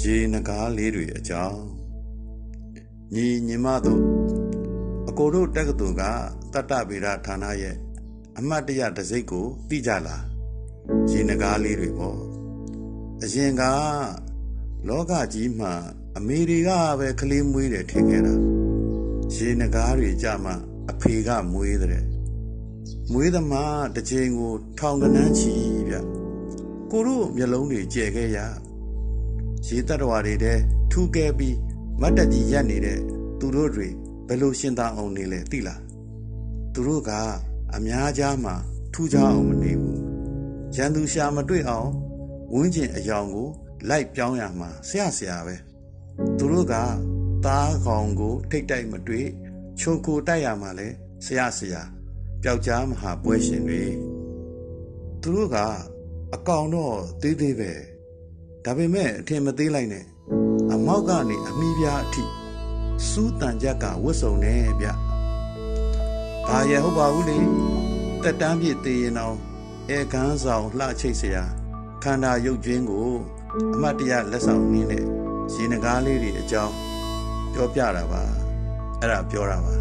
ရေနဂါးလေးတွေအကြောင်းညီညီမတို့အကိုတို့တက္ကသိုလ်ကတတ္တဗေဒဌာနရဲ့အမတ်တရတစိမ့်ကိုသိကြလားရေနဂါးလေးတွေပေါ့အရင်ကလောကကြီးမှာအမေတွေကပဲကလေးမွေးတယ်ထင်ခဲ့တာ ရေနဂါးတွေကြမှာအဖေကမွေးတဲ့မွေးသမားတစ်ချိန်ကို ထောင်ကနန်းချီဗျကိုတို့မျက်လုံးတွေကျဲခဲ့ရရေတတ္တဝါတွေတဲ့ထူကဲပြီးမတ်တက်ကြီးရက်နေတဲ့သူတို့တွေဘယ်လိုရှင်းသားအောင်နေလဲသိလားသူတို့ကအများကြားမှာထူးခြားအောင်မနေဘူးရန်သူရှာမတွေ့အောင်ဝင်းကျင်အယောင်ကို လိုက်ပြောင်းရမှာဆရာဆရာပဲသူတို့က သားကောင်ကို ထိတ်တိုက်မတွေ့ချိုကိုတိုက်ရမှာလဲဆရာဆရာပျောက်ကြားမဟာပွဲရှင်တွေသူတို့ကအကောင်တော့သေးသေးပဲ ဒါပေမဲ့အထင်မသေးလိုက်နဲ့အမောက်ကနေအမိပြားအထိစူးတန်ကြက်ကဝတ်စုံနေဗျ။ဘာရဲ့ဟုတ်ပါဘူးလေတက်တန်းပြည့်သေးရင်အောင်အဲကန်းဆောင်လှချိတ်เสียခန္ဓာရုပ်ကျွင်းကိုအမတ်တရလက်ဆောင်နည်းနဲ့ရေနကားလေးတွေအကြောင်း ပြောပြတာပါအဲ့ဒါပြောတာပါ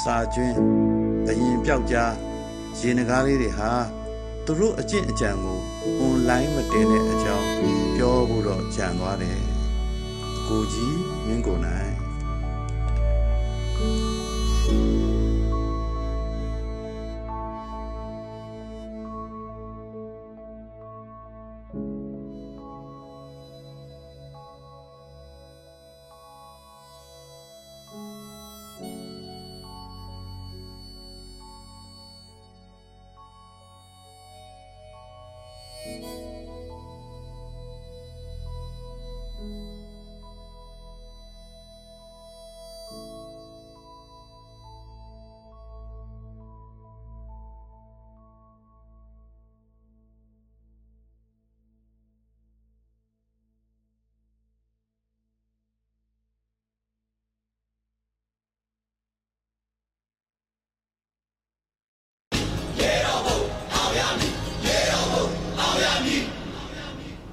စာကျွင်းဘရင်ပြောက်ကြားရေနကားလေးတွေဟာသူတို့အကျင့်အကြံကိုအွန်လိုင်းမတင်တဲ့အကြောင်းပြောဖို့တော့ကြံသွားတယ်။အကိုကြီးမင်းကိုနိုင်